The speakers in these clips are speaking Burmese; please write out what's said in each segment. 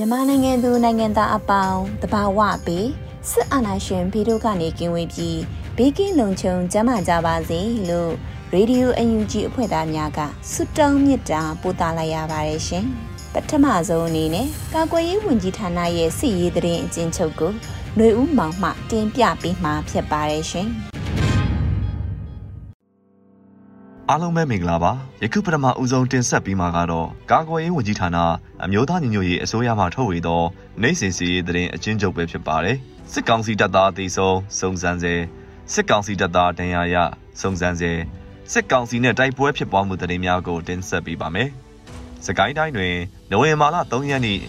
မြန်မာနိုင်ငံသူနိုင်ငံသားအပေါင်းတဘာဝပေးစစ်အာဏာရှင်ပြည်တို့ကနေကင်းဝေးပြီးဘေးကင်းလုံခြုံကျန်းမာကြပါစေလို့ရေဒီယိုအယူဂျီအဖွဲ့သားများကဆုတောင်းမေတ္တာပို့သလိုက်ရပါတယ်ရှင်ပထမဆုံးအနေနဲ့ကာကွယ်ရေးဝန်ကြီးဌာနရဲ့စစ်ရေးတရင်အကျဉ်းချုပ်ကိုຫນွေဦးမောင်မှတင်ပြပေးမှာဖြစ်ပါတယ်ရှင် အားလုံးပဲမင်္ဂလာပါယခုပထမဦးဆုံးတင်ဆက်ပြီးမှာကတော့ကာကွယ်ရေးဝန်ကြီးဌာနအမျိုးသားညီညွတ်ရေးအစိုးရမှထုတ်ဝေသောနိုင်စင်စီရေးသတင်းအကျဉ်းချုပ်ပဲဖြစ်ပါတယ်စစ်ကောင်စီတပ်သားအသေးဆုံးစုံစမ်းစေစစ်ကောင်စီတပ်သားဒဏ်ရာရစုံစမ်းစေစစ်ကောင်စီနဲ့တိုက်ပွဲဖြစ်ပွားမှုသတင်းများကိုတင်ဆက်ပေးပါမယ်စကိုင်းတိုင်းတွင်နိုဝင်ဘာလ3ရက်နေ့ည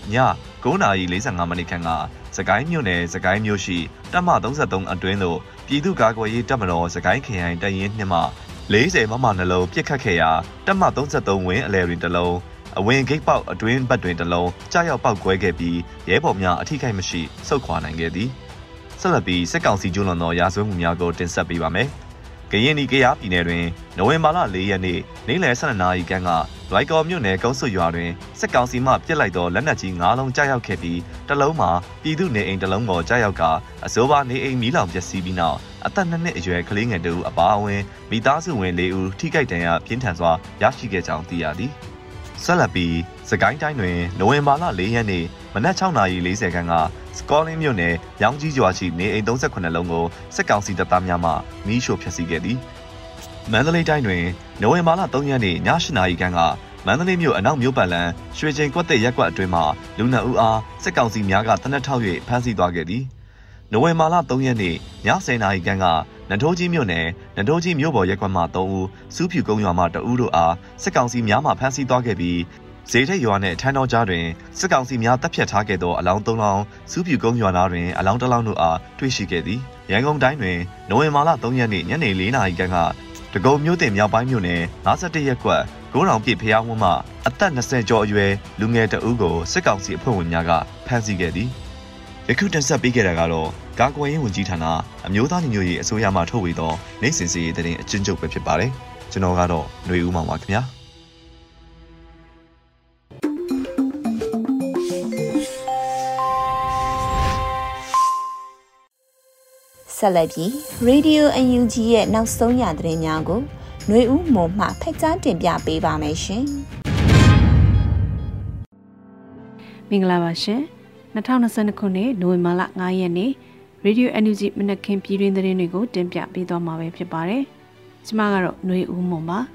9:45မိနစ်ခန့်ကစကိုင်းမြို့နယ်စကိုင်းမြို့ရှိတပ်မ33အတွင်းသို့ပြည်သူ့ကာကွယ်ရေးတပ်မတော်စကိုင်းခရိုင်တပ်ရင်းနှင့်မှ 40မမနှလုံးပြစ်ခတ်ခဲ့ရာတပ်မ33ဝင်းအလဲတွင်တစ်လုံးအဝင်ဂိတ်ပေါက်အတွင်းဘက်တွင်တစ်လုံးကြားရောက်ပေါက်ကွဲခဲ့ပြီးရဲဘော်များအထိခိုက်မရှိဆုတ်ခွာနိုင်ခဲ့သည်ဆက်လက်ပြီးစစ်ကောင်စီကျူးလွန်သောရာဇဝတ်မှုများကိုတင်ဆက်ပေးပါမယ်ကရင်နီကရားပြည်နယ်တွင်နိုဝင်ဘာလ4ရက်နေ့နေ့လယ်12နာရီခန့်ကလွိုက်ကော်မြို့နယ်ကုန်းဆွရွာတွင်စစ်ကောင်စီမှပစ်လိုက်သောလက်နက်ကြီး9လုံးကြားရောက်ခဲ့ပြီးတစ်လုံးမှာပြည်သူနေအိမ်တစ်လုံးကိုကြားရောက်ကအစိုးရနေအိမ်မီးလောင်ပျက်စီးပြီးနောက် အသက်2နှစ်အရွယ်ကလေးငယ်တို့အပါအဝင်မိသားစုဝင်၄ဦးထိခိုက်ဒဏ်ရာပြင်းထန်စွာရရှိခဲ့ကြောင်းသိရသည်ဆက်လက်ပြီးစကိုင်းတိုင်းတွင်နိုဝင်ဘာလ4ရက်နေ့မနက်6:40ခန်းကစကောလင်းမြို့နယ်ရောင်ကြီးကျွာရှိနေအိမ်38လုံးကိုစစ်ကောင်စီတပ်သားများမှမီးရှို့ဖျက်ဆီးခဲ့သည်မန္တလေးတိုင်းတွင်နိုဝင်ဘာလ3ရက်နေ့ည8:00ခန်းကမန္တလေးမြို့အနောက်မြို့ပတ်လန်ရွှေချိန်ကွက်တဲ့ရက်ကွက်အတွင်းမှာလူနအူအားစစ်ကောင်စီများကတနက်ထောက်၍ဖမ်းဆီးသွားခဲ့သည် နိုဝင်ဘာလ3ရက်နေ့ည10:00နာရီခန့်ကနထိုးကြီးမြို့နယ်နထိုးကြီးမြို့ပေါ်ရက်ကွက်မှ3ဦးစူးဖြူကုန်းရွာမှ2ဦးတို့အားစစ်ကောင်စီများမှဖမ်းဆီးသွားခဲ့ပြီးဈေးထက်ရွာနှင့်ထန်းတော်ကြားတွင်စစ်ကောင်စီများတပ်ဖြတ်ထားခဲ့သောအလောင်း၃လောင်းစူးဖြူကုန်းရွာသားတွင်အလောင်းတစ်လောင်းတို့အားတွေ့ရှိခဲ့သည်ရန်ကုန်တိုင်းတွင်နိုဝင်ဘာလ3ရက်နေ့ညနေ4နာရီခန့်ကတကုံမြို့တင်မြောက်ပိုင်းမြို့နယ်51ရပ်ကွက်ဂိုးတော်ပြည့်ဖျားဝန်းမှအသက်20ကျော်အရွယ်လူငယ်တဦးကိုစစ်ကောင်စီအဖွဲ့ဝင်များကဖမ်းဆီးခဲ့သည် ယခုတင်ဆက်ပေးခဲ့တာကတော့ကာကွယ်ရေးဝန်ကြီးဌာနအမျိုးသားညီညွတ်ရေးအစိုးရမှထုတ်ဝေသောနိုင်စင်စီရေးတဲ့အကျဉ်းချုပ်ပဲဖြစ်ပါတယ်ကျွန်တော်ကတော့ຫນွေဦးမောင်ပါခင်ဗျာဆက်လက်ပြီး Radio UNG ရဲ့နောက်ဆုံးရသတင်းများကိုຫນွေဦးမုံမှဖက်ကြားတင်ပြပေးပါမယ်ရှင်။မင်္ဂလာပါရှင်။ 2022ခုနှစ်နိုဝင်ဘာလ9ရက်နေ့ Radio NUG မနက်ခင်းပြည်တွင်းသတင်းတွေကိုတင်ပြပေးသွားမှာပဲဖြစ်ပါတယ်။ကျွန်မကတော့ຫນွေဦးမုံပါ။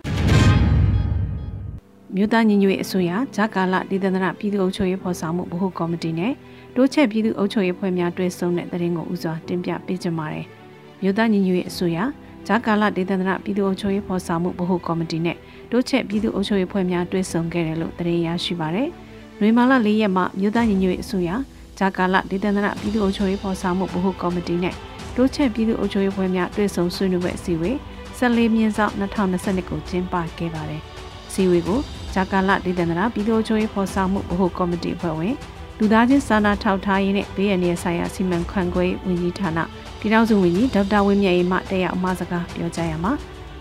မြို့သားညီညွတ်ရေးအစိုးရဂျာကာလဒေသနာပြည်သူ့အုပ်ချုပ်ရေးဖော်ဆောင်မှုဗဟိုကော်မတီနဲ့တိုးချက်ပြည်သူ့အုပ်ချုပ်ရေးဖွဲ့များတွဲဆုံတဲ့သတင်းကိုဦးစွာတင်ပြပေးကြပါမယ်။မြို့သားညီညွတ်ရေးအစိုးရဂျာကာလဒေသနာပြည်သူ့အုပ်ချုပ်ရေးဖော်ဆောင်မှုဗဟိုကော်မတီနဲ့တိုးချက်ပြည်သူ့အုပ်ချုပ်ရေးဖွဲ့များတွဲဆုံခဲ့တယ်လို့သတင်းရရှိပါရယ်။ နွေမာလ၄ရက်မှမြို့သားညီညွတ်ရေးအစိုးရဂျာကာလဒေသနာပြည်သူ့အုပ်ချုပ်ရေးဖော်ဆောင်မှုဗဟိုကော်မတီနဲ့တိုးချက်ပြည်သူ့အုပ်ချုပ်ရေးဖွဲ့များတွဲဆုံဆွေးနွေးပွဲအစည်းအဝေး14မြင်းဆောင်2022ကိုကျင်းပခဲ့ပါတယ်။အစည်းအဝေးကိုဂျာကာလဒေသနာပြည်သူ့အုပ်ချုပ်ရေးဖော်ဆောင်မှုဗဟိုကော်မတီအဖွဲ့ဝင်လူသားချင်းစာနာထောက်ထားရေးနဲ့ဘေးရန်ရဲ့ဆိုင်ရာစီမံခန့်ခွဲဝန်ကြီးဌာနပြည်ထောင်စုဝန်ကြီးဒေါက်တာဝင်းမြတ်အေးမှတက်ရောက်အမှာစကားပြောကြားရမှာ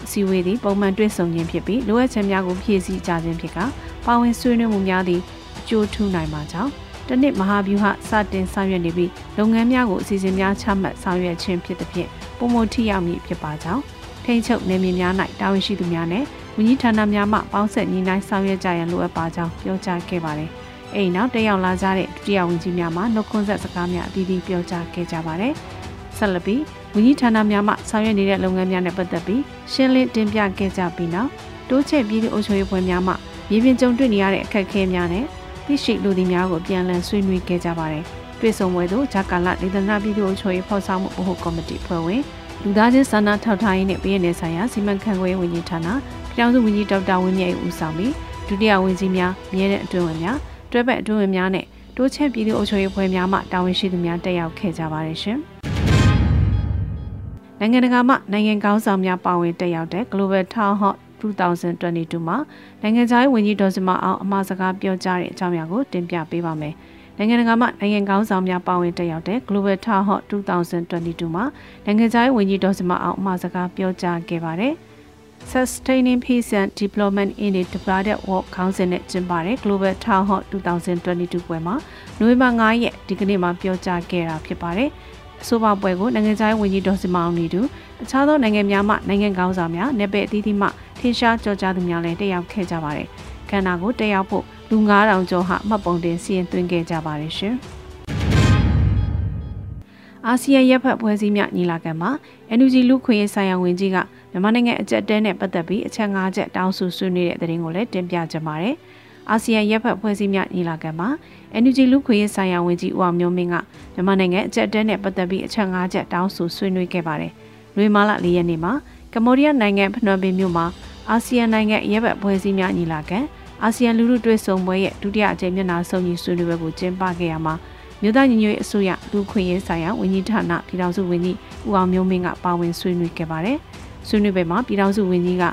အစည်းအဝေးသည်ပုံမှန်တွေ့ဆုံခြင်းဖြစ်ပြီးလိုအပ်ချက်များကိုဖြည့်ဆည်းကြခြင်းဖြစ်ကပါဝင်ဆွေးနွေးမှုများသည့်အ ကျိုးထူးနိုင်မှာကြောင့်တနစ်မဟာဗျူဟာစတင်ဆောင်ရွက်နေပြီးလုပ်ငန်းများကိုအစီအစဉ်များချမှတ်ဆောင်ရွက်ခြင်းဖြစ်သဖြင့်ပုံမထိရောက်မည်ဖြစ်ပါကြောင်းထိန်းချုပ်နေမြေများ၌တာဝန်ရှိသူများနဲ့ဝန်ကြီးဌာနများမှပေါင်းဆက်ညီနိုင်ဆောင်ရွက်ကြရန်လိုအပ်ပါကြောင်းပြောကြားခဲ့ပါတယ်။အဲဒီနောက်တက်ရောက်လာကြတဲ့ဒုတိယဝန်ကြီးများမှနှုတ်ခွန်းဆက်စကားများအသီးသီးပြောကြားခဲ့ကြပါတယ်။ဆက်လက်ပြီးဝန်ကြီးဌာနများမှဆောင်ရွက်နေတဲ့လုပ်ငန်းများနဲ့ပတ်သက်ပြီးရှင်းလင်းတင်ပြခဲ့ကြပြီးနောက်တိုးချဲ့ပြည်သူ့အုပ်ချုပ်ရေးဖွဲ့များမှမြေပြင်ကြုံတွေ့နေရတဲ့အခက်အခဲများနဲ့ သိရှိလူသည်များကိုပြန်လည်ဆွေးနွေးခဲ့ကြပါတယ်။တွေ့ဆုံပွဲသို့ဂျာကာလဒေသနာပြည်သူ့အုပ်ချုပ်ရေးဖော်ဆောင်မှုဗဟိုကော်မတီဖွဲ့ဝင်လူသားချင်းစာနာထောက်ထားရေးနဲ့ပြည်내ဆိုင်ရာစီမံခန့်ခွဲရေးဝန်ကြီးဌာနပြည်ထောင်စုဝန်ကြီးဒေါက်တာဝင်းမြတ်ဦးဆောင်ပြီးဒုတိယဝန်ကြီးများမြဲတဲ့အတွင်းဝင်များတွဲဘက်အတွင်းဝင်များနဲ့တိုးချဲ့ပြည်သူ့အုပ်ချုပ်ရေးဖွဲ့များမှတာဝန်ရှိသူများတက်ရောက်ခဲ့ကြပါတယ်ရှင်။နိုင်ငံတကာမှနိုင်ငံကောင်းဆောင်များပါဝင်တက်ရောက်တဲ့ Global Town Hall 2022မှာနိုင်ငံခြားရေးဝန်ကြီးဒေါ်စမအောင်အမှားစကားပြောကြားတဲ့အကြောင်းအရာကိုတင်ပြပေးပါမယ်။နိုင်ငံတကာမှနိုင်ငံကောင်းဆောင်များပါဝင်တက်ရောက်တဲ့ Global Town Hall 2022မှာနိုင်ငံခြားရေးဝန်ကြီးဒေါ်စမအောင်အမှားစကားပြောကြားခဲ့ပါတယ်။ Sustaining Peace and Development in the Developed World Council နဲ့ကျင်းပတဲ့ Global Town Hall 2022ပွဲမှာနိုဝင်ဘာ9ရက်ဒီကနေ့မှာပြောကြားခဲ့တာဖြစ်ပါတယ်။အဆိုပါပွဲကိုနိုင်ငံခြားရေးဝန်ကြီးဒေါ်စမအောင်နေတူအခြားသောနိုင်ငံများမှနိုင်ငံကောင်းဆောင်များနယ်ပယ်အသီးသီးမှ ထင်ရှားကြော်ကြားသူများလည်းတက်ရောက်ခဲ့ကြပါတယ်။ခန္ဓာကိုတက်ရောက်ဖို့လူ9000ကျော်ဟာမှတ်ပုံတင်စီရင်သွင်းခဲ့ကြပါတယ်ရှင်။အာဆီယံရပ်ဖက်ဖွဲ့စည်းများညီလာခံမှာ NUG လူခွင့်ရေးဆိုင်ရာဝန်ကြီးကမြန်မာနိုင်ငံအကြက်တဲနဲ့ပတ်သက်ပြီးအချက်၅ချက်တောင်းဆိုဆွေးနွေးတဲ့သတင်းကိုလည်းတင်ပြကြပါမယ်။အာဆီယံရပ်ဖက်ဖွဲ့စည်းများညီလာခံမှာ NUG လူခွင့်ရေးဆိုင်ရာဝန်ကြီးဦးအောင်မျိုးမင်းကမြန်မာနိုင်ငံအကြက်တဲနဲ့ပတ်သက်ပြီးအချက်၅ချက်တောင်းဆိုဆွေးနွေးခဲ့ပါတယ်။လွေမာလာ၄ရက်နေ့မှာကမ္ဘောဒီးယားနိုင်ငံဖနွမ်ပင်မြို့မှာ အာဆီယံနိုင်ငံရပ်ဖက်ဖွဲ့စည်းများညီလာခံအာဆီယံလူထုတွေ့ဆုံပွဲရဲ့ဒုတိယအကြိမ်မျက်နှာစုံညီဆွေးနွေးပွဲကိုကျင်းပခဲ့ရမှာမြို့သားညီညွတ်ရေးအစိုးရလူခွင့်ရေးဆိုင်ရာဝန်ကြီးဌာနပြည်ထောင်စုဝန်ကြီးဦးအောင်မျိုးမင်းကပါဝင်ဆွေးနွေးခဲ့ပါတယ်။ဆွေးနွေးပွဲမှာပြည်ထောင်စုဝန်ကြီးက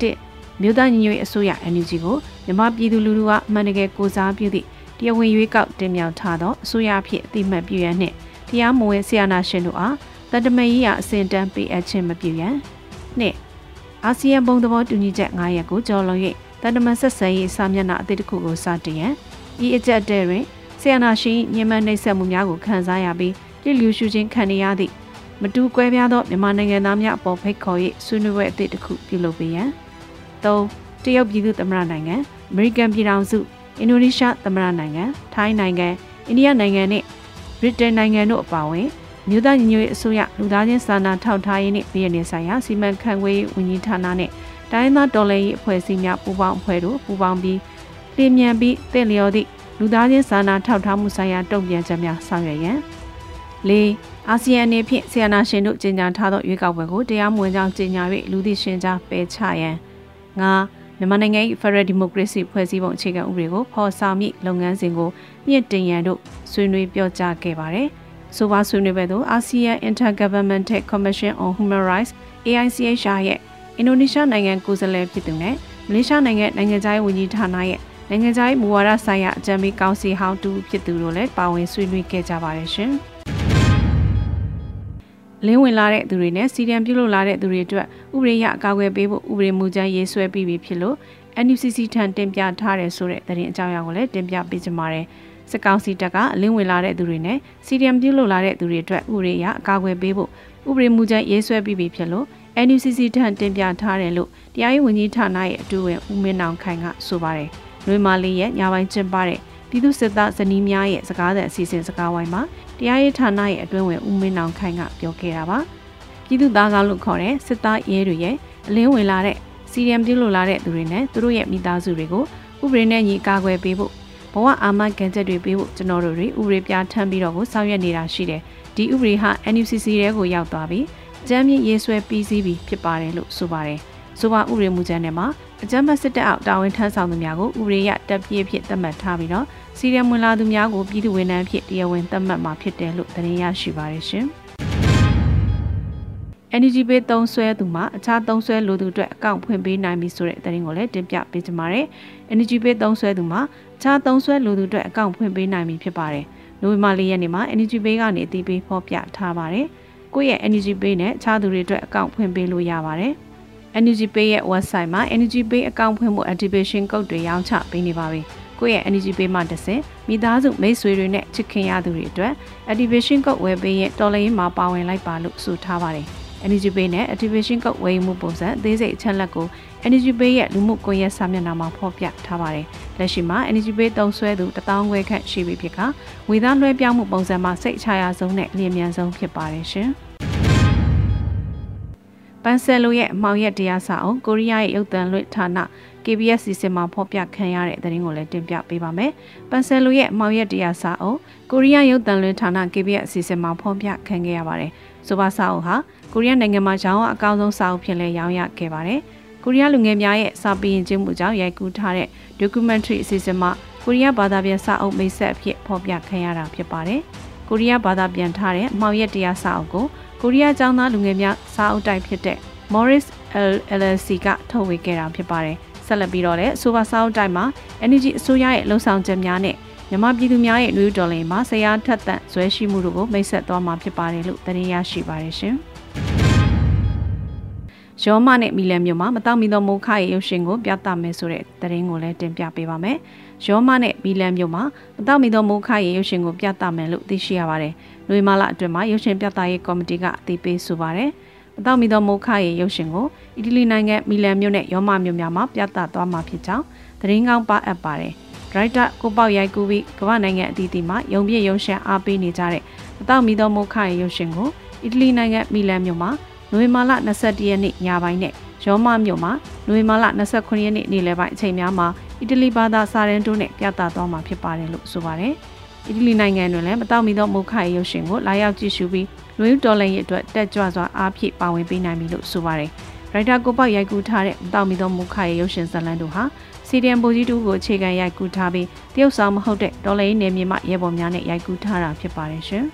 တစ်မြို့သားညီညွတ်ရေးအစိုးရ NUG ကိုမြန်မာပြည်သူလူထုကအမှန်တကယ်ကိုစားပြုသည့်တရားဝင်ရွေးကောက်တင်မြှောက်ထားသောအစိုးရအဖြစ်အတိမတ်ပြုရန်နှင့်တရားမဝင်ဆရာနာရှင်တို့အားတတမရေးရအစဉ်တန်းပေးအပ်ခြင်းမပြုရန်နှင့် အာဆီယံဘုံသဘောတူညီချက်9ရပ်ကိုကျော်လွန်၍တတမဆက်ဆံရေးစာမျက်နှာအသစ်တစ်ခုကိုစတင်ရန်ဤအကြက်တဲ့တွင်ဆရာနာရှင်ညှဉ်းပန်းနှိပ်စက်မှုများကိုခံစားရပြီးပြည့်လျူရှုခြင်းခံရသည့်မတူကွဲပြားသောမြန်မာနိုင်ငံသားများအပေါ်ဖိတ်ခေါ်၍ဆွေးနွေးပွဲအသစ်တစ်ခုပြုလုပ်ပေးရန်၃တရုတ်ပြည်သူ့သမ္မတနိုင်ငံအမေရိကန်ပြည်ထောင်စုအင်ဒိုနီးရှားသမ္မတနိုင်ငံထိုင်းနိုင်ငံအိန္ဒိယနိုင်ငံနဲ့ဗြိတိန်နိုင်ငံတို့အပါအဝင် မြို့သားညီညွတ်ရေးအစိုးရလူသားချင်းစာနာထောက်ထားရေးနှင့်ပြည်내ဆိုင်ရာစီမံခန့်ခွဲရေးဝန်ကြီးဌာနနဲ့တိုင်းသားတော်လှန်ရေးအဖွဲ့အစည်းများပူးပေါင်းအဖွဲ့တို့ပူးပေါင်းပြီးလျင်မြန်ပြီးတင့်လျော်သည့်လူသားချင်းစာနာထောက်ထားမှုဆိုင်ရာတုံ့ပြန်ချက်များဆောင်ရွက်ရန်၄အာဆီယံအနေဖြင့်ဆီယနာရှင်တို့ကြီးညာထားသောရွေးကောက်ပွဲကိုတရားမဝင်ကြောင်းကြီးညာ၍လူသိရှင်ကြားပယ်ချရန်၅မြန်မာနိုင်ငံ၏ Federal Democracy ဖွဲ့စည်းပုံအခြေခံဥပဒေကိုဖော်ဆောင်မိလုပ်ငန်းစဉ်ကိုမြင့်တင်ရန်တို့ဆွေးနွေးပြောကြားခဲ့ပါတယ်။ ဆိုပါဆွေးနွေးပွဲသို့ ASEAN Intergovernmental Commission on Human Rights AICHR ရဲ့အင်ဒိုနီးရှားနိုင်ငံကိုယ်စားလှယ်ဖြစ်သူနဲ့မလေးရှားနိုင်ငံနိုင်ငံခြားရေးဝန်ကြီးဌာနရဲ့နိုင်ငံခြားရေးမူဝါဒဆိုင်ရာအကြံပေးကောင်စီဟောင်းတူဖြစ်သူတို့လည်းပါဝင်ဆွေးနွေးခဲ့ကြပါတယ်ရှင်။လင်းဝင်လာတဲ့သူတွေနဲ့စီရီယံပြုလုပ်လာတဲ့သူတွေအတွက်ဥပဒေရအကာအကွယ်ပေးဖို့ဥပဒေမူကြမ်းရေးဆွဲပြီးပြီဖြစ်လို့ NUCC ထံတင်ပြထားတယ်ဆိုတဲ့သတင်းအကြောင်းအရာကိုလည်းတင်ပြပေးကြပါမယ်။ စကောင်းစီတက်ကအလင်းဝင်လာတဲ့သူတွေနဲ့စီရီယံပြုလုပ်လာတဲ့သူတွေအတွက်ဥပဒေရအကာအကွယ်ပေးဖို့ဥပဒေမူကြမ်းရေးဆွဲပြီးပြီဖြစ်လို့ NUCC ထံတင်ပြထားတယ်လို့တရားရေးဝန်ကြီးဌာနရဲ့အတူဝင်ဦးမင်းအောင်ခိုင်ကဆိုပါတယ်။လွေမာလေးရဲ့ညာပိုင်းကျင်းပတဲ့ပြည်သူစစ်သားဇနီးများရဲ့စကားသံအစီအစဉ်စကားဝိုင်းမှာတရားရေးဌာနရဲ့အတွင်းဝင်ဦးမင်းအောင်ခိုင်ကပြောခဲ့တာပါပြည်သူသားကောင်းလို့ခေါ်တဲ့စစ်သားရဲတွေရဲ့အလင်းဝင်လာတဲ့စီရီယံပြုလို့လာတဲ့သူတွေနဲ့သူတို့ရဲ့မိသားစုတွေကိုဥပဒေနဲ့ညီကာကွယ်ပေးဖို့ ဘဝအာမခံချက်တွေပေးဖို့ကျွန်တော်တို့တွေဥပဒေပြဋ္ဌာန်းပြီးတော့ကိုဆောင်ရွက်နေတာရှိတယ်ဒီဥပဒေဟာ NUCC ရဲကိုရောက်သွားပြီးအကြမ်းမြင့်ရေးဆွဲပြီးစီးပြီးဖြစ်ပါတယ်လို့ဆိုပါတယ်ဆိုပါဥပဒေမူကြမ်းထဲမှာအကြမ်းဖက်စစ်တပ်အောက်တာဝန်ထမ်းဆောင်သူများကိုဥပဒေရတပ်ပြည့်ဖြစ်သတ်မှတ်ထားပြီးတော့စီရီယံဝင်လာသူများကိုပြည်သူဝန်ထမ်းဖြစ်တရားဝင်သတ်မှတ်မှာဖြစ်တယ်လို့သတင်းရရှိပါတယ်ရှင်။ Energy Pay သုံးဆွဲသူမှာအခြားသုံးဆွဲလိုသူအတွက်အကောင့်ဖွင့်ပေးနိုင်ပြီဆိုတဲ့သတင်းကိုလည်းတင်ပြပေးကြပါမယ်။ Energy Pay သုံးဆွဲသူမှာအခြားသုံးဆွဲလိုသူအတွက်အကောင့်ဖွင့်ပေးနိုင်ပြီဖြစ်ပါတယ်။နိုဝင်ဘာလရက်နေ့မှာ Energy Pay ကနေအသိပေးဖော်ပြထားပါတယ်။ကိုယ့်ရဲ့ Energy Pay နဲ့အခြားသူတွေအတွက်အကောင့်ဖွင့်ပေးလို့ရပါတယ်။ Energy Pay ရဲ့ website မှာ Energy Pay အကောင့်ဖွင့်မှု activation code တွေရောင်းချပေးနေပါပြီ။ကိုယ့်ရဲ့ energy pay မှတစ်ဆင့်မိသားစုမိတ်ဆွေတွေနဲ့ချစ်ခင်ရသူတွေအတွက် activation code ဝယ်ပေးရင်တော်လိုင်းမှာပါဝင်လိုက်ပါလို့ဆိုထားပါတယ်။ Energy Pay နဲ့ Activation Code ဝယ်ယူမှုပုံစံအသေးစိတ်အချက်လက်ကို Energy Pay ရဲ့လူမှုကွန်ရက်စာမျက်နှာမှာဖော်ပြထားပါတယ်။လက်ရှိမှာ Energy Pay သုံးစွဲသူ1000ခွဲခန့်ရှိပြီဖြစ်ကဝေသားလွှဲပြောင်းမှုပုံစံမှာစိတ်အချရဆုံးနဲ့အလျင်မြန်ဆုံးဖြစ်ပါတယ်ရှင်။ပန်ဆယ်လိုရဲ့အမောင်ရက်တရားစာအုပ်ကိုရီးယားရဲ့ရုပ်သံလွှင့်ဌာန KBS စီစဉ်မှာဖော်ပြခံရတဲ့သတင်းကိုလည်းတင်ပြပေးပါမယ်။ပန်ဆယ်လိုရဲ့အမောင်ရက်တရားစာအုပ်ကိုရီးယားရုပ်သံလွှင့်ဌာန KBS စီစဉ်မှာဖော်ပြခံခဲ့ရပါတယ်။ဆိုပါစာအုပ်ဟာကိုရီးယားနိုင်ငံမှာရောင်းအကောင်းဆုံးစာအုပ်ဖြစ်လဲရောင်းရခဲ့ပါတယ်။ကိုရီးယားလူငယ်များရဲ့စာပေရင်ကျင်းမှုကြောင့်ရိုက်ကူးထားတဲ့ documentary အစီအစဉ်မှာကိုရီးယားဘာသာပြန်စာအုပ်မိတ်ဆက်အဖြစ်ဖော်ပြခံရတာဖြစ်ပါတယ်။ကိုရီးယားဘာသာပြန်ထားတဲ့မောင်ရက်တရားစာအုပ်ကိုကိုရီးယားကျောင်းသားလူငယ်များစာအုပ်တိုက်ဖြစ်တဲ့ Morris LLC ကထုတ်ဝေခဲ့တာဖြစ်ပါတယ်။ ဆက်လက်ပြီးတော့လည်းဆိုပါစာအုပ်တိုက်မှာ Energy အစိုးရရဲ့လှုံ့ဆော်ချက်များနဲ့မြန်မာပြည်သူများရဲ့လူ့တော်လှန်ရေးမှာဆရာထက်သန့်ဇွဲရှိမှုတို့ကိုမိတ်ဆက်သွားမှာဖြစ်ပါတယ်လို့သတင်းရရှိပါတယ်ရှင်။ရောမနဲ့မီလန်မြို့မှာမတောင့်မီသောမိုးခရဲ့ရုပ်ရှင်ကိုပြသမယ်ဆိုတဲ့သတင်းကိုလည်းတင်ပြပေးပါမယ်။ရောမနဲ့မီလန်မြို့မှာမတောင့်မီသောမိုးခရဲ့ရုပ်ရှင်ကိုပြသမယ်လို့သိရှိရပါတယ်။လွေမာလာအတွင်းမှာရုပ်ရှင်ပြသရေးကော်မတီကအသိပေးဆိုပါတယ်။ မတောင့်မီသောမိုးခရဲ့ရုပ်ရှင်ကိုအီတလီနိုင်ငံမီလန်မြို့နဲ့ရောမမြို့များမှာပြသသွားမှာဖြစ်ကြောင်းသတင်းကောင်းပါအပ်ပါတယ်။ဒရိုက်တာကိုပေါက်ရိုက်ကူပြီးကမ္ဘာနိုင်ငံအသီးသီးမှာယုံပြည့်ရုံရှန်အားပေးနေကြတဲ့အတောက်မီသောမုခရဲ့ရုပ်ရှင်ကိုအီတလီနိုင်ငံမီလန်မြို့မှာနိုဝင်ဘာလ22ရက်နေ့ညပိုင်းနဲ့ရောမမြို့မှာနိုဝင်ဘာလ29ရက်နေ့နေ့လယ်ပိုင်းအချိန်များမှာအီတလီဘာသာစာရန်တိုးနဲ့ပြသသွားမှာဖြစ်ပါတယ်လို့ဆိုပါတယ်။အီတလီနိုင်ငံတွင်လည်းမတောက်မီသောမုခရဲ့ရုပ်ရှင်ကိုလာရောက်ကြည့်ရှုပြီး လူဦးဒေါ်လာရဲ့အတွက်တက်ကြွစွာအားဖြည့်ပါဝင်ပေးနိုင်ပြီလို့ဆိုပါတယ်။ရိုက်တာကိုပေါက်ရိုက်ကူးထားတဲ့မတောက်မီသောမုခရဲ့ရုပ်ရှင်ဇာတ်လမ်းတို့ဟာစီဒီအမ်ပိုကြီးတူကိုအခြေခံရိုက်ကူးထားပြီးတရုတ်ဆောင်မဟုတ်တဲ့ဒေါ်လာရေးနယ်မြေမှာရဲဘော်များနဲ့ရိုက်ကူးထားတာဖြစ်ပါတယ်ရှင်။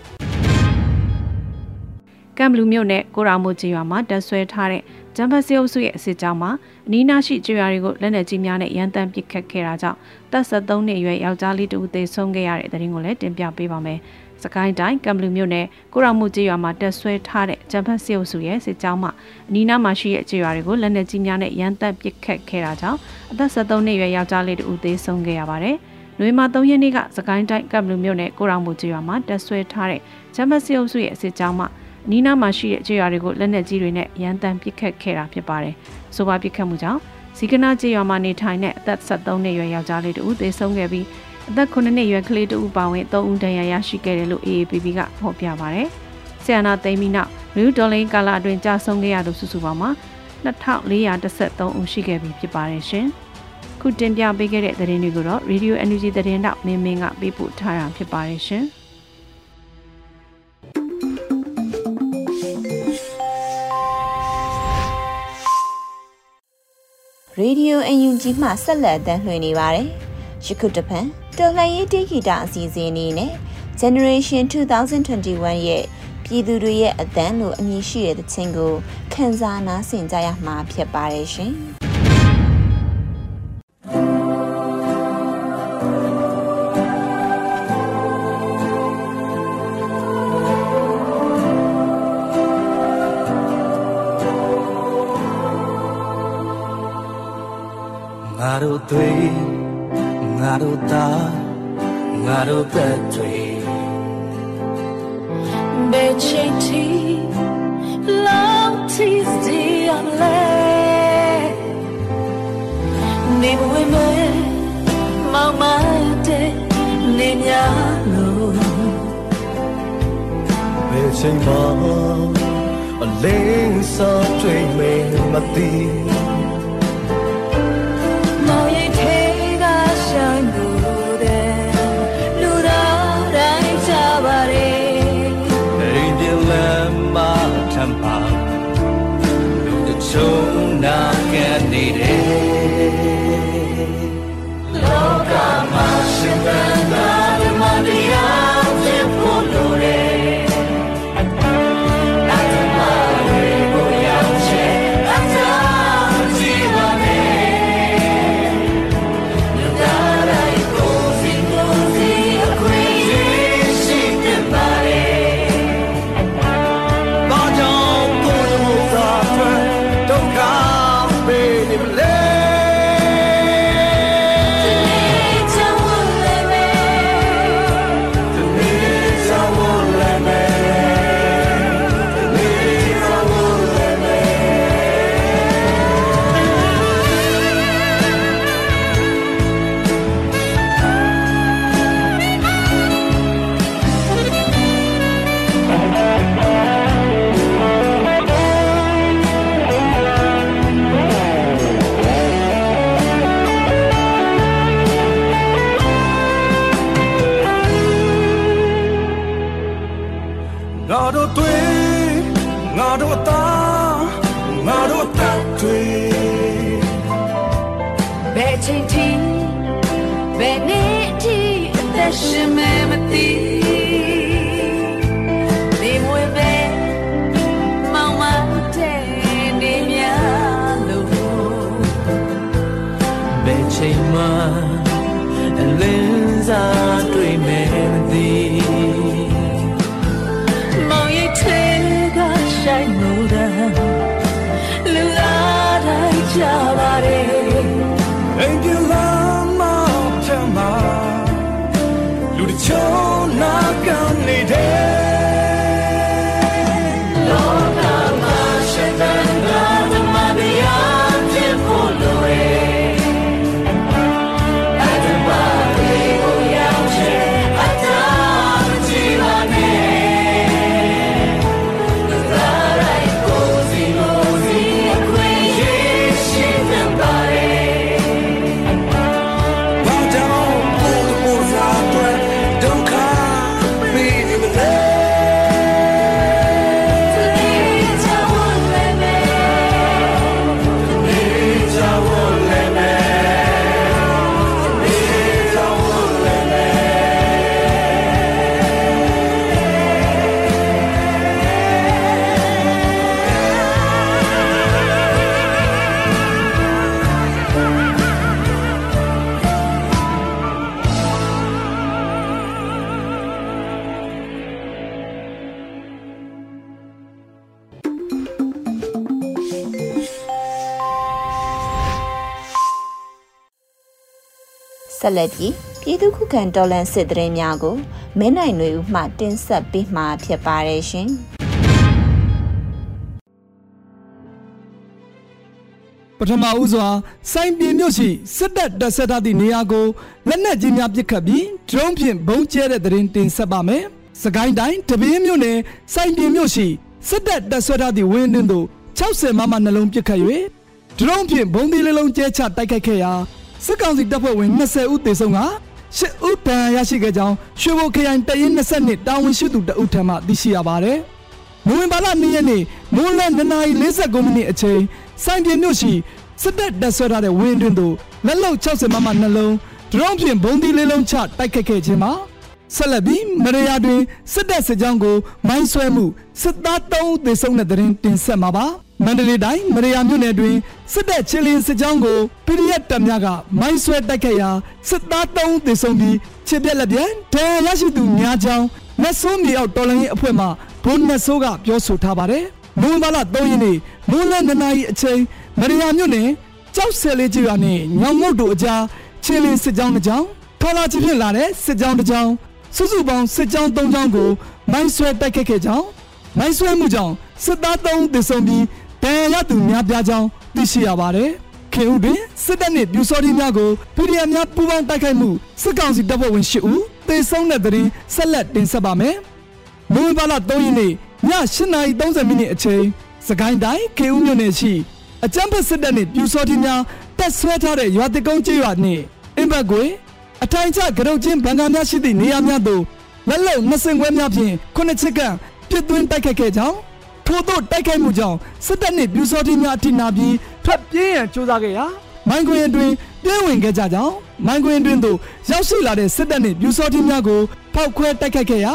ကမ်ဘလူမြို့နယ်ကိုရာမိုကြီးရွာမှာတက်ဆွဲထားတဲ့ဂျမ်ဘတ်စီအုပ်စုရဲ့အစစ်ကြောင်းမှာအနီးနားရှိကျွာတွေကိုလက်နက်ကြီးများနဲ့ရန်တမ်းပစ်ခတ်ခဲ့တာကြောင့်တပ်73နှစ်အရွယ်ယောက်ျားလေးတူသေဆုံးခဲ့ရတဲ့တဲ့ရင်ကိုလည်းတင်ပြပေးပါမယ်။ စကိုင်းတိုင်းကမ်ဘလူမြို့နယ်ကိုရာမိုကြီးရွာမှာတက်ဆွဲထားတဲ့ဂျမ်ဘတ်စီအုပ်စုရဲ့စစ်ကြောင်းမှာအနီးနားမှာရှိတဲ့ကျွာတွေကိုလက်နက်ကြီးများနဲ့ရန်တမ်းပစ်ခတ်ခဲ့တာကြောင့်အသက်73နှစ်အရွယ်ယောက်ျားလေးတူသေဆုံးခဲ့ရပါတယ်။နွေမာ3ရက်နေ့ကစကိုင်းတိုင်းကမ်ဘလူမြို့နယ်ကိုရောင်မူကျွာမှာတက်ဆွဲထားတဲ့ဂျမ်ဘတ်စီအုပ်စုရဲ့စစ်ကြောင်းမှာအနီးနားမှာရှိတဲ့ကြေးရွာတွေကိုလက်နက်ကြီးတွေနဲ့ရန်တမ်းပစ်ခတ်ခဲ့တာဖြစ်ပါတယ်။ဆိုပါပစ်ခတ်မှုကြောင့်ဇီကနာကြေးရွာမှာနေထိုင်တဲ့အသက်73နှစ်အရွယ်ယောက်ျားလေးတူသေဆုံးခဲ့ပြီး အသက်9နှစ်အရွယ်ကလေးတူပါဝင်3ဦးဒဏ်ရာရရှိခဲ့တယ်လို့ AAPP ကဖော်ပြပါတယ်။ဆီယနာသိမ်းပြီးနောက်နယူးဒေါ်လင်းကာလာအတွင်းကြာဆုံးခဲ့ရသူစုစုပေါင်းမှာ2413ဦးရှိခဲ့ပြီဖြစ်ပါတယ်ရှင်။ခုတင်ပြပေးခဲ့တဲ့သတင်းတွေကိုတော့ Radio Energy သတင်းတောက်မင်းမင်းကပေးပို့ထားတာဖြစ်ပါတယ်ရှင်။ Radio UNG မှဆက်လက်အသံလွှင့်နေပါတယ်။ယခုတဖန် တော်လှန်ရေးတိဂီတာအစီအစဉ်လေးနဲ့ Generation 2021ရဲ့ပြည်သူတွေရဲ့အသံလို့အမည်ရှိတဲ့သချင်းကိုခန်းစားနားဆင်ကြရမှာဖြစ်ပါတယ်ရှင်။ Ngaro tui ngaro ta ngaro ta tui Be chiti love tis di amle Ni bwe me mau mai te ni nya lo Be chai ma a ling sa tui me ma ti ka ni ဆက်လက်ပြီးပြည်သူ့ခုခံတော်လှန်စစ်တရင်များကိုမင်းနိုင်ຫນွေဦးမှတင်ဆက်ပေးမှာဖြစ်ပါတယ်ရှင်။ပထမဦးစွာစိုင်းပြင်းမြို့ရှိစစ်တပ်တပ်ဆက်ထားသည့်နေရာကိုလက်နက်ကြီးများပစ်ခတ်ပြီးဒရုန်းဖြင့်ဘုံကျဲတဲ့တရင်တင်ဆက်ပါမယ်။စကိုင်းတိုင်းတပင်းမြို့နယ်စိုင်းပြင်းမြို့ရှိစစ်တပ်တပ်ဆက်ထားသည့်ဝင်းတွင်သို့60မမနှလုံးပစ်ခတ်၍ဒရုန်းဖြင့်ဘုံသီးလေးလုံးကျဲချတိုက်ခိုက်ခဲ့ရာ စစ်ကောင်စီတပ်ဖွဲ့ဝင်20ဦးသေဆုံးက10ဦးဒဏ်ရာရရှိခဲ့ကြောင်းရွှေဘိုခရိုင်တရင်20တာဝန်ရှိသူတအုပ်ထံမှသိရှိရပါတယ်။နိုဝင်ဘာလ2ရက်နေ့မိုးလ2နာရီ59မိနစ်အချိန်စိုင်းပြင်းမြို့ရှိစစ်တပ်တပ်ဆွဲထားတဲ့ဝင်းတွင်သို့လက်လုံ60မမနှလုံးဒရုန်းဖြင့်ဘုံသီးလေးလုံးချတိုက်ခတ်ခဲ့ခြင်းမှာဆက်လက်ပြီးမရယာတွင်စစ်တပ်စစ်ကြောင်းကိုမိုင်းဆွဲမှုစစ်သား3ဦးသေဆုံးတဲ့တဲ့ရင်တင်ဆက်မှာပါ မန္တလေးတိုင်းမရယာမြို့နယ်တွင်စစ်တပ်ချင်းလင်းစစ်ကြောင်းကို PDF တပ်များကမိုင်းဆွဲတိုက်ခိုက်ရာစစ်သား3ဦးသေဆုံးပြီးခြေပြက်လက်ပြက်ဒဏ်ရာရရှိသူများကြောင်းနတ်ဆိုးမြေအောက်တော်လှန်ရေးအဖွဲ့မှဘုန်းနတ်ဆိုးကပြောဆိုထားပါတယ်။နိုဝင်ဘာလ3ရက်နေ့မိုးလ2နာရီအချိန်မရယာမြို့နယ်ကြောက်ဆယ်လေးကျွာနဲ့ညောင်မုတ်တို့အကြားချင်းလင်းစစ်ကြောင်းတစ်ကြောင်းခလာချဖြစ်လာတဲ့စစ်ကြောင်းတစ်ကြောင်းစုစုပေါင်းစစ်ကြောင်း3ကြောင်းကိုမိုင်းဆွဲတိုက်ခတ်ခဲ့ကြောင်းမိုင်းဆွဲမှုကြောင့်စစ်သား3ဦးသေဆုံးပြီး ဒဏ်ရာရသူများပြားကြောင်းသိရှိရပါတယ်။ခေဦးတွင်စစ်တပ်နှင့်ပြူစောတိများကို PDF များပူးပေါင်းတိုက်ခိုက်မှုစစ်ကောင်စီတပ်ဖွဲ့ဝင်8ဦးသေဆုံးတဲ့တဲ့ရင်ဆက်လက်တင်ဆက်ပါမယ်။နိုဝင်ဘာလ3ရက်နေ့ည8:30မိနစ်အချိန်စကိုင်းတိုင်းခေဦးမြို့နယ်ရှိအကြမ်းဖက်စစ်တပ်နှင့်ပြူစောတိများတက်ဆွဲထားတဲ့ရွာတကုန်းကျေးရွာနှင့်အင်ဘက်ကွေအထိုင်ချကရုတ်ချင်းဘန်ကာများရှိသည့်နေရာများသို့လက်လုံနှစ်စင်ခွဲများဖြင့်ခုနှစ်ချက်ကပြစ်သွင်းတိုက်ခိုက်ခဲ့ကြောင်း ထို့သောတိုက်ခိုက်မှုကြောင့်စစ်တပ်နှင့်ပြူစောတိများအထိနာပြီးထွက်ပြေးရန်ကြိုးစားခဲ့ရာမိုင်းခွင်အတွင်းပြင်းဝင်ခဲ့ကြကြောင်းမိုင်းခွင်အတွင်းသို့ရောက်ရှိလာတဲ့စစ်တပ်နှင့်ပြူစောတိများကိုဖောက်ခွဲတိုက်ခိုက်ခဲ့ရာ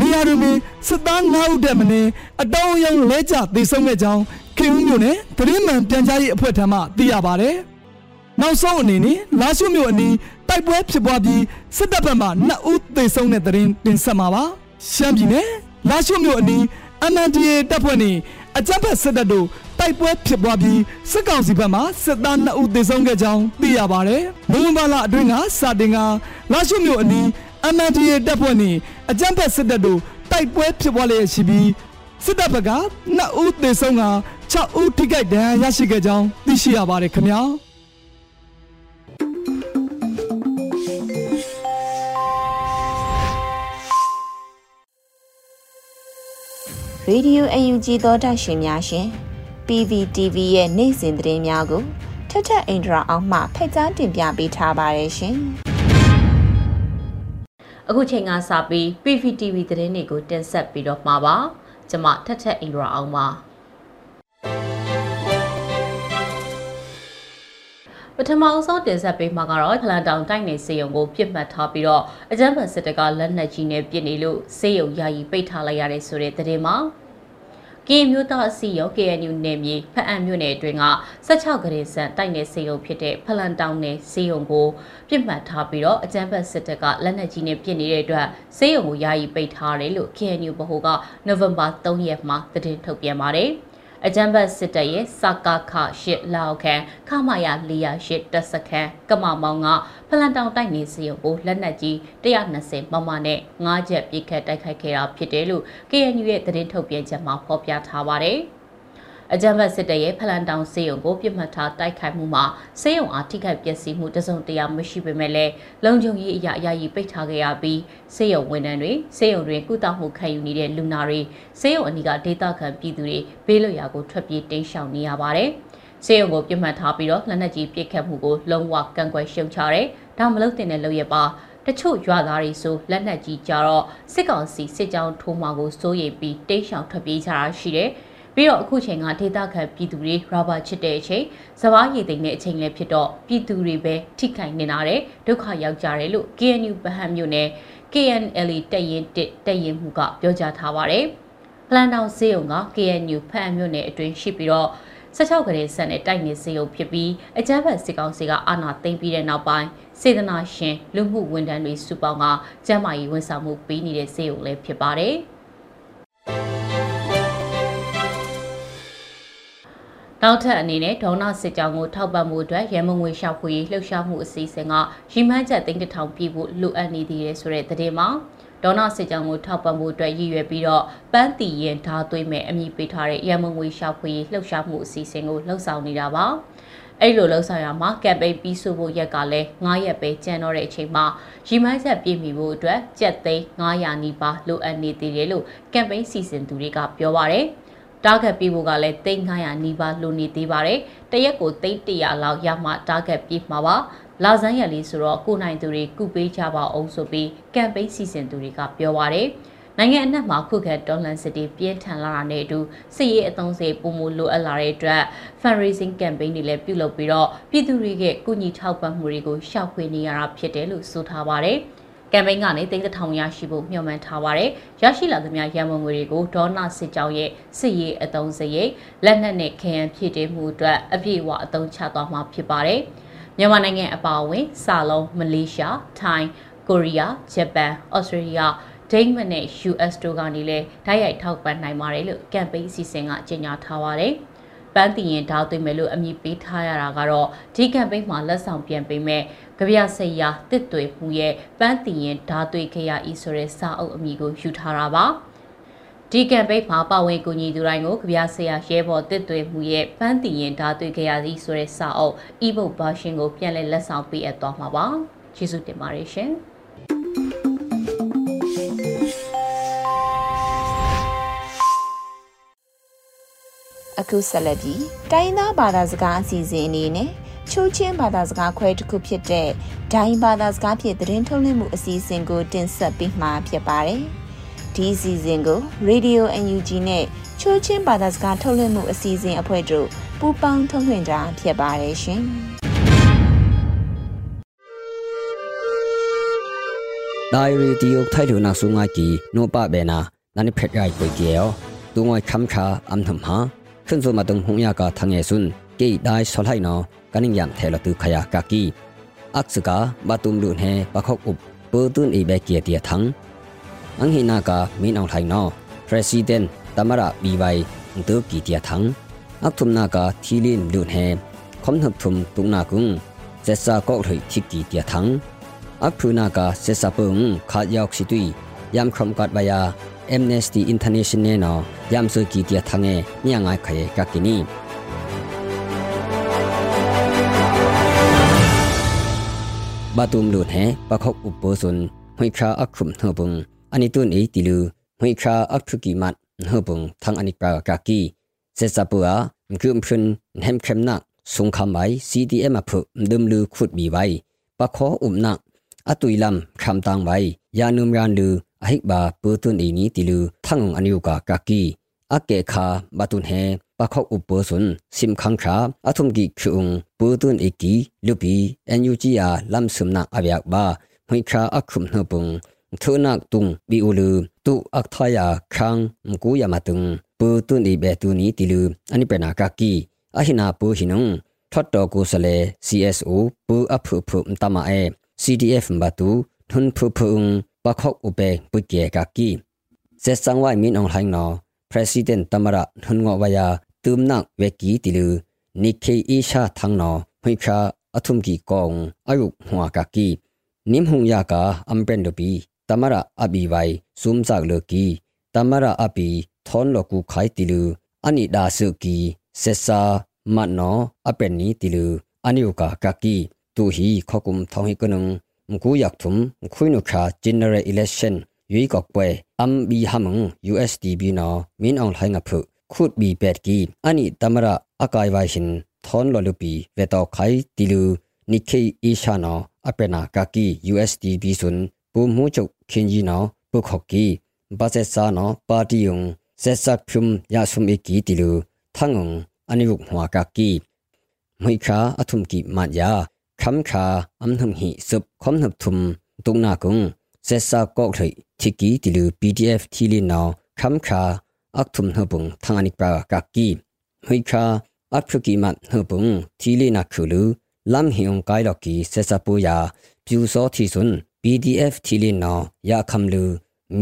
နေရာတွင်ပင်စစ်သား9ဦးတက်မနေအတောင်းအယုံလဲကျသေဆုံးခဲ့ကြောင်းခင်ဦးမြို့နယ်သတင်းမှန်ပြန်ကြားရေးအဖွဲ့ထံမှသိရပါတယ်။နောက်ဆုံးအနေနဲ့လာရှုမြို့အနီးတိုက်ပွဲဖြစ်ပွားပြီးစစ်တပ်ဘက်မှ2ဦးသေဆုံးတဲ့သတင်းတင်ဆက်မှာပါ။ရှမ်းပြည်နယ်လာရှုမြို့အနီး MNDA တပ်ဖွဲ့နှင့်အကြမ်းဖက်စစ်တပ်တို့တိုက်ပွဲဖြစ်ပွားပြီးစစ်ကောင်စီဘက်မှစစ်သား2ဦးသေဆုံးခဲ့ကြောင်းသိရပါတယ်။နိုဝင်ဘာလအတွင်းကစတင်ကလာရှုမြို့အနီး MNDA တပ်ဖွဲ့နှင့်အကြမ်းဖက်စစ်တပ်တို့တိုက်ပွဲဖြစ်ပွားလျက်ရှိပြီးစစ်တပ်ဘက်က2ဦးသေဆုံးက6ဦးထိခိုက်ဒဏ်ရာရရှိခဲ့ကြောင်းသိရှိရပါတယ်ခင်ဗျာ ရေဒီယိုအယူကြီးသောတာရှင်များရှင် PVTV ရဲ့နေ့စဉ်သတင်းများကိုထက်ထက်အင်ဒရာအောင်မှဖက်ကြားတင်ပြပေးထားပါတယ်ရှင်အခုချိန်ကစပြီး PVTV သတင်းတွေကိုတင်ဆက်ပြီးတော့မှာပါကျွန်မထက်ထက်အင်ဒရာအောင်ပါ ပထမအဆုံးတင်ဆက်ပေးမှာကတော့ဖလန်တောင်တိုက်နယ်စေယုံကိုပြစ်မှတ်ထားပြီးတော့အကြမ်းဖက်စစ်တပ်ကလက်နက်ကြီးနဲ့ပစ်နေလို့စေယုံယာယီပိတ်ထားလိုက်ရတဲ့ဆိုတဲ့သတင်းမှာကင်းမျိုးသားအစီရော KNU နယ်မြေဖအံမြို့နယ်အတွင်းက16ကလေးဆန်တိုက်နယ်စေယုံဖြစ်တဲ့ဖလန်တောင်နယ်စေယုံကိုပြစ်မှတ်ထားပြီးတော့အကြမ်းဖက်စစ်တပ်ကလက်နက်ကြီးနဲ့ပစ်နေတဲ့အတွက်စေယုံကိုယာယီပိတ်ထားတယ်လို့ KNU ဗဟိုကနိုဝင်ဘာ3ရက်မှာသတင်းထုတ်ပြန်ပါတယ်။ အကြံဘတ်စစ်တပ်ရဲ့စကခရှစ်လောက်ခန်ခမရ408တက်စခန်းကမမောင်ကဖလန်တောင်တိုက်နေစီရုံကိုလက်နက်ကြီး120မမနဲ့9ချက်ပြစ်ခတ်တိုက်ခိုက်ခဲ့တာဖြစ်တယ်လို့ KNU ရဲ့သတင်းထုတ်ပြန်ချက်မှာဖော်ပြထားပါတယ်။ အကြမ်းဖက်စစ်တပ်ရဲ့ဖလန်တောင်စေယုံကိုပြစ်မှတ်ထားတိုက်ခိုက်မှုမှာစေယုံအားထိခိုက်ပျက်စီးမှုတစုံတရာမရှိပေမဲ့လည်းလုံခြုံရေးအရာအရာကြီးပိတ်ထားခဲ့ရပြီးစေယုံဝန်ထမ်းတွေစေယုံတွင်ကုသမှုခံယူနေတဲ့လူနာတွေစေယုံအနီးကဒေသခံပြည်သူတွေဘေးလွတ်ရာကိုထွက်ပြေးတိမ်းရှောင်နေရပါတယ်။စေယုံကိုပြစ်မှတ်ထားပြီးတော့လက်နက်ကြီးပစ်ခတ်မှုကိုလုံးဝကန့်ကွက်ရှုံချတယ်။ဒါမလုပ်တဲ့လုပ်ရပါတချို့ရွာသားတွေဆိုလက်နက်ကြီးကြတော့စစ်ကောင်စီစစ်ကြောင်းထိုးမှာကိုစိုးရိမ်ပြီးတိတ်ရှောင်ထွက်ပြေးကြတာရှိတယ်။ ပြီးတော့အခုချိန်ကဒေသခံပြည်သူတွေရာဘာချစ်တဲ့အချိန်စဘာရည်သိမ့်တဲ့အချိန်လည်းဖြစ်တော့ပြည်သူတွေပဲထိခိုက်နေတာတဲ့ဒုက္ခရောက်ကြတယ်လို့ KNU ဗဟန်းမြို့နယ် KNL တက်ရင်တက်တက်ရင်မှုကပြောကြားထားပါတယ်။ပလန်တောင်စေယုံက KNU ဖန်မြို့နယ်အတွင်းရှိပြီးတော့16ကလေးဆက်နဲ့တိုက်နေစေယုံဖြစ်ပြီးအကြမ်းဖက်စစ်ကောင်စီကအာဏာသိမ်းပြီးတဲ့နောက်ပိုင်းစေတနာရှင်လူမှုဝန်ထမ်းတွေစုပေါင်းကကျန်းမာရေးဝန်ဆောင်မှုပေးနေတဲ့စေယုံလည်းဖြစ်ပါတယ်။ နောက်ထပ်အနေနဲ့ဒေါနာစစ်ကြောင်းကိုထောက်ပံ့မှုအတွက်ရမငွေရှောက်ခွေလှုပ်ရှားမှုအစီအစဉ်ကရီမန်းချက်သိန်းတစ်ထောင်ပြည့်ဖို့လိုအပ်နေသေးတယ်ဆိုတဲ့သတင်းမှာဒေါနာစစ်ကြောင်းကိုထောက်ပံ့မှုအတွက်ရည်ရွယ်ပြီးတော့ပန်းတီရင်ဓာသွေးမဲ့အမည်ပေးထားတဲ့ရမငွေရှောက်ခွေလှုပ်ရှားမှုအစီအစဉ်ကိုလှုပ်ဆောင်နေတာပါအဲ့လိုလှုပ်ဆောင်ရမှာကမ်ပိန်းပြီးဆိုဖို့ရက်ကလည်း9ရက်ပဲကျန်တော့တဲ့အချိန်မှာရီမိုင်းဆက်ပြည့်မီဖို့အတွက်ကြက်သိန်း900နီးပါးလိုအပ်နေသေးတယ်လို့ကမ်ပိန်းစီစဉ်သူတွေကပြောပါရယ်။ တာဂက်ပြေးဖို့ကလည်းသိန်း900နီးပါးလိုနေသေးပါတယ်။တရက်ကိုသိန်း100လောက်ရမှတာဂက်ပြေးမှာပါ။လာဇန်ရလေးဆိုတော့ကိုနိုင်သူတွေကုပေးကြပါအောင်ဆိုပြီးကမ်ပိန်းစီစဉ်သူတွေကပြောပါတယ်။နိုင်ငံအနှံ့မှာခုခံဒေါ်လန်စစ်တီပြင်းထန်လာတာနဲ့အတူစစ်ရေးအသုံးစရိတ်ပုံမလိုအပ်လာတဲ့အတွက် fundraising campaign တွေလည်းပြုလုပ်ပြီးတော့ပြည်သူတွေကကုညီထောက်ပံ့မှုတွေကိုရှောက်ခွေနေရတာဖြစ်တယ်လို့ဆိုထားပါတယ်။ ကမ်ပိန်းကနေသိန်းတစ်ထောင်ရရှိဖို့မျှော်မှန်းထားပါတယ်။ရရှိလာသမျှရန်ပုံငွေတွေကိုဒေါနာစစ်ကြောင်းရဲ့စစ်ရေးအသုံးစရိတ်လက်နက်နဲ့ခရမ်းဖြည့်တင်းမှုအတွက်အပြည့်အဝအသုံးချသွားမှာဖြစ်ပါတယ်။မြန်မာနိုင်ငံအပါအဝင်စာလုံးမလေးရှားထိုင်းကိုရီးယားဂျပန်ဩစတြေးလျဒိန်းမနဲ့ US တို့ကနေလည်းဓာတ်ရိုက်ထောက်ပံ့နိုင်ပါတယ်လို့ကမ်ပိန်းအစီအစဉ်ကကြေညာထားပါတယ်။ ပန်းတီရင်ဓာတ်သွေးမယ်လို့အမည်ပေးထားရတာကတော့ဒီကမ်ပိန်းမှာလက်ဆောင်ပြန်ပေးမဲ့ကြပြစိတ်ရတစ်သွေးမှုရဲ့ပန်းတီရင်ဓာတ်သွေးခရဤဆိုတဲ့စာအုပ်အမည်ကိုယူထားတာပါဒီကမ်ပိန်းမှာပါဝင်ကူညီသူတိုင်းကိုကြပြဆရာရဲဘော်တစ်သွေးမှုရဲ့ပန်းတီရင်ဓာတ်သွေးခရဤဆိုတဲ့စာအုပ် e-book version ကိုပြန်လည်လက်ဆောင်ပေးအပ်သွားမှာပါကျေးဇူးတင်ပါတယ်ရှင် အခုဆက်လက်ပြီးတိုင်းသားဘာသာစကားအစီအစဉ်အနေနဲ့ချိုးချင်းဘာသာစကားခွဲတစ်ခုဖြစ်တဲ့ဒိုင်းဘာသာစကားဖြင့်သတင်းထုတ်လွှင့်မှုအစီအစဉ်ကိုတင်ဆက်ပေးမှာဖြစ်ပါတယ်။ဒီအစီအစဉ်ကို Radio UNG နဲ့ချိုးချင်းဘာသာစကားထုတ်လွှင့်မှုအစီအစဉ်အဖွဲ့တို့ပူးပေါင်းထုတ်လွှင့်တာဖြစ်ပါတယ်ရှင်။ဒိုင်ရီတီယိုထိုင်လူနာဆုငါကီနိုပဘေနာနာနိဖက်ရိုက်ပွေကေယောတုံဝခမ်ခါအမ်သမ်ဟာ ขึ้นสู่มาตรงหงยากาทางเอซุนกีได้สลายนอกันิงยามเทลตุขยากากีอักษกาบาตุมลุนเฮปะคกอุบปูตุนอีเบเกียเตียทังอังหินากามีนองไทยนอ President ตมระบีไวตุกีเตียทังอักทุมนากาทีลินลุนเฮคอมทับทุมตุงนากุงเซซาก็ถอยทิกีเตียทังอักพูนากาเซซาปงขาดยอกสิตุยยามครมกัดบายา Amnesty International နော်ယမ်ဆူကီတီထငဲညငါခရဲကကိနီဘတုမ်လူထဲပခုတ်ဥပစွန်မွိခါအခုမ်နှပုံအနိတုန်အေတီလူမွိခါအခုကီမတ်နှပုံသံအနိပရာကကီစေစပူအားငွမ်ဖွန်းဟမ်ခမ်နက်စုံခမ်ဘိုင် CDM အဖုဒုံလူခုတ်မီဘိုင်ပခေါ်ဥမ်နက်အတူိလမ်ခမ်တန်းဘိုင်ယာနုမ်ရန်လူ အဟိဘာပုတုန်အီနီတီလူထန်အန်ယူကာကာကီအကေခါဘတုန်ဟေပခောက်ဥပ္ပစွန်စင်ခန်းခါအထုံကီခုံပုတုန်အီကီလူပီအန်ယူဂျီယာလမ်ဆုမနာအဗျာဘာမွိခါအခုမနှပုန်ထုနက်တုံဘီဥလူတုအခထယာခန်းမကူယမတုံပုတုန်အီဘေတုနီတီလူအနိပနာကာကီအဟိနာပုဟိနုံထတ်တော်ကိုစလေ CSO ပူအဖုဖုမတမအေ CDF ဘတူထွန်းဖုဖုံ ปะคอกอุเปปุเกกากีเซสังไวมินองไลนอ president ตมระนุนงอวายาตุมนักเวกีติลือนิเคอีชาทังนอหุยคาอทุมกีกองอายุหัวกากีนิมหุงยากาอัมเปนดปีตมระอบีไวซุมจากเลกีตมระอบีทอนลกูไขติลืออันิดาสุกีเซซามันนออเปนนี้ติลืออันิวกากากีตูฮีขอกุมทองฮิกนึง တီလူနိခေအီရှာနော်အပနာကာကီ USDB ဆွန်ပူမှုချုပ်ခင်ကြီးနော်ပုခော့ကီဘာဆက်စာနော်ပါတီယုံဆက်ဆက်ဖုံရဆုမီကီတီလူထငုံအနိဝုဟွာကာကီမိခါအထုံကီမတ်ယာ คำขาอันทำหิสืบคำนับทุมตรงนากุงเซซาก็เลยที่กีติลู PDF ที่ลีนาวคำขาอักทุมหบุงทางอนิปรากากีหุยขาอักพกิมันหบุงที่ลีนาคือลูลำหิองกายลกีเซซาปูยาพิวโซที่สุน PDF ที่ลีนาว ยาคำลู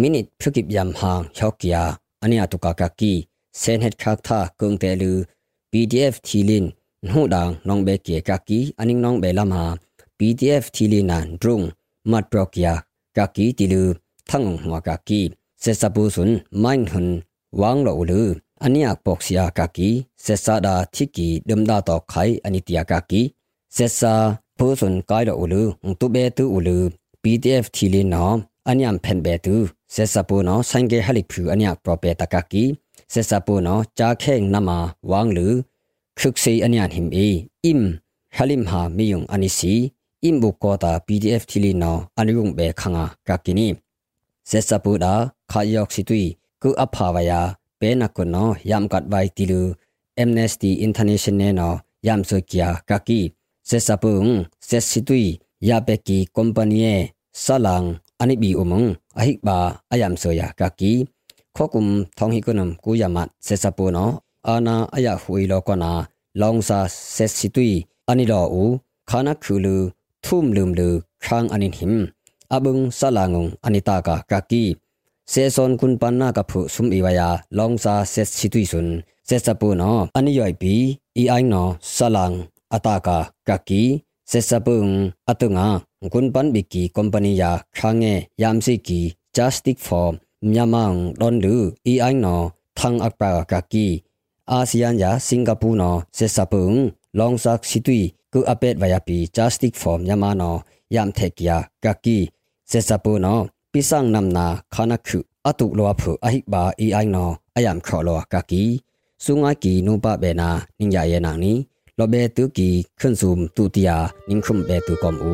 มินิพกิบยำหางฮอกยาอันนี้อตุกากากีเซนเฮดคากท่ากุงเตลู PDF ที่ลิน နှုဒန်းနောင်ဘဲကေကကီအနင်းနောင်ဘဲလာမာ PDF တီလီနန်ဒရုံမတ်ရော့ကီယာကကီတီလူသံငုံဟွာကကီဆက်စပူဆွန်မိုင်းဟွန်ဝမ်လောလူအနိယပေါက်စီယာကကီဆက်စာဒါတီကီဒမ်ဒါတော့ခိုင်အနိတယာကကီဆက်စာပူဆွန်ကိုင်လောလူတူဘဲတူလူ PDF တီလီနောအနိယမ်ဖန်ဘဲတူဆက်စပူနောဆိုင်ကေဟလိဖူအနိယပရိုပေတကကီဆက်စပူနောဂျာခဲငနမဝမ်လူ งเกฮัลิพูอันนี้ปรเปตากากีเซซาปูนอจาแข่งนามาวางลือคึกซีอันนี้หิมเออิมฮัลิมหามียุงอันนี้สีอิมบุกโกตา PDF ทีลีนออันยุงเบคังากากินีเซซาปูดาขายอกสิตุยกูอภาวายาเปนักกุนอยามกัดไวติลู Amnesty International นอยามโซกียกากีเซซาปุงเซสิตุยยาเปกีคอมพานีสลังอันิบีอุมงอหิบาอายามโซยากากีขอกุมทองฮิกุนมกูยามัดเซซาปูนอ อานาอายาหุยโลกนาลองซาเซสิตุยอันิโลอูခါနခုလူထုမ်လုံလူခန်းအနိဟင် abung salangong anita ka kaki seson kun panna ka phu sum iwaya longsa set situation se sapu no aniyoi pi i ai no salang ataka kaki se sapung atunga kun pan biki company ya khange yamsi ki justic for myamang don lu i ai no thang akpa kaki ASEAN ya Singapore no se sapung longsak situi ku apet vaya pi justic for myama no yam thekya kaki เซซาปูนอปิสังนำนาคานักขุอตุโลอผูอหิบาอีไอนออายามขอโลกากีสุงากีนูปะเบนานิงยาเยนางนี้ลอเบตุกีขึ้นซูมตุติยานิงคุมเบตุกอมอู